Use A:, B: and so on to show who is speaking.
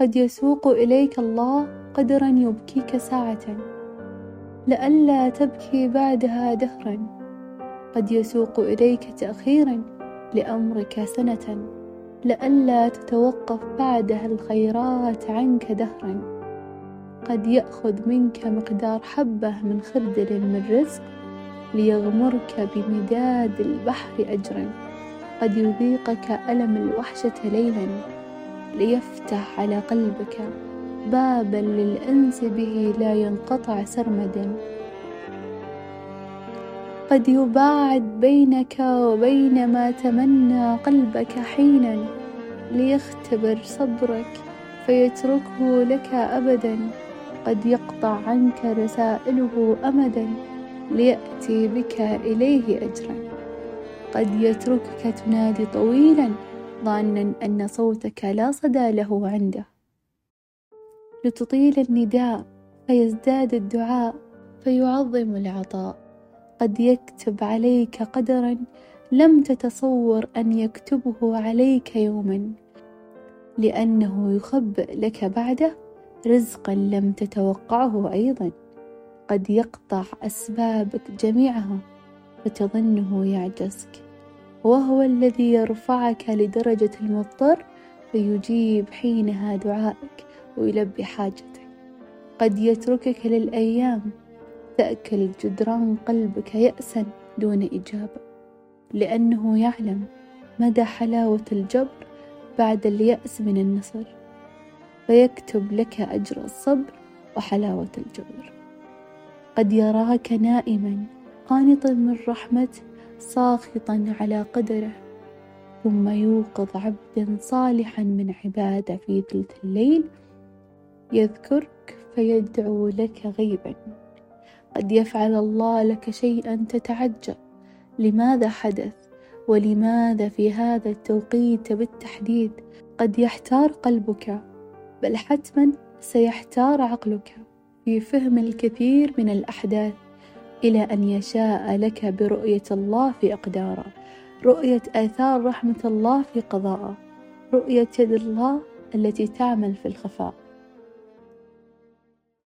A: قد يسوق إليك الله قدرا يبكيك ساعة. لئلا تبكي بعدها دهرا. قد يسوق إليك تأخيرا لأمرك سنة. لئلا تتوقف بعدها الخيرات عنك دهرا. قد يأخذ منك مقدار حبة من خردل من رزق ليغمرك بمداد البحر أجرا. قد يذيقك ألم الوحشة ليلا. ليفتح على قلبك بابا للأنس به لا ينقطع سرمدا. قد يباعد بينك وبين ما تمنى قلبك حينا ليختبر صبرك فيتركه لك أبدا. قد يقطع عنك رسائله أمدا ليأتي بك إليه أجرا. قد يتركك تنادي طويلا ظانا أن صوتك لا صدى له عنده. لتطيل النداء فيزداد الدعاء فيعظم العطاء. قد يكتب عليك قدرا لم تتصور أن يكتبه عليك يوما. لأنه يخبئ لك بعده رزقا لم تتوقعه أيضا. قد يقطع أسبابك جميعها فتظنه يعجزك. وهو الذي يرفعك لدرجة المضطر فيجيب حينها دعائك ويلبي حاجتك. قد يتركك للأيام تأكل جدران قلبك يأسا دون إجابة لأنه يعلم مدى حلاوة الجبر بعد اليأس من النصر فيكتب لك أجر الصبر وحلاوة الجبر. قد يراك نائما قانطا من رحمته ساخطا على قدره ثم يوقظ عبدا صالحا من عباده في ثلث الليل. يذكرك فيدعو لك غيبا. قد يفعل الله لك شيئا تتعجب. لماذا حدث؟ ولماذا في هذا التوقيت بالتحديد؟ قد يحتار قلبك بل حتما سيحتار عقلك. في فهم الكثير من الأحداث إلى أن يشاء لك برؤية الله في أقداره رؤية آثار رحمة الله في قضاءه رؤية يد الله التي تعمل في الخفاء.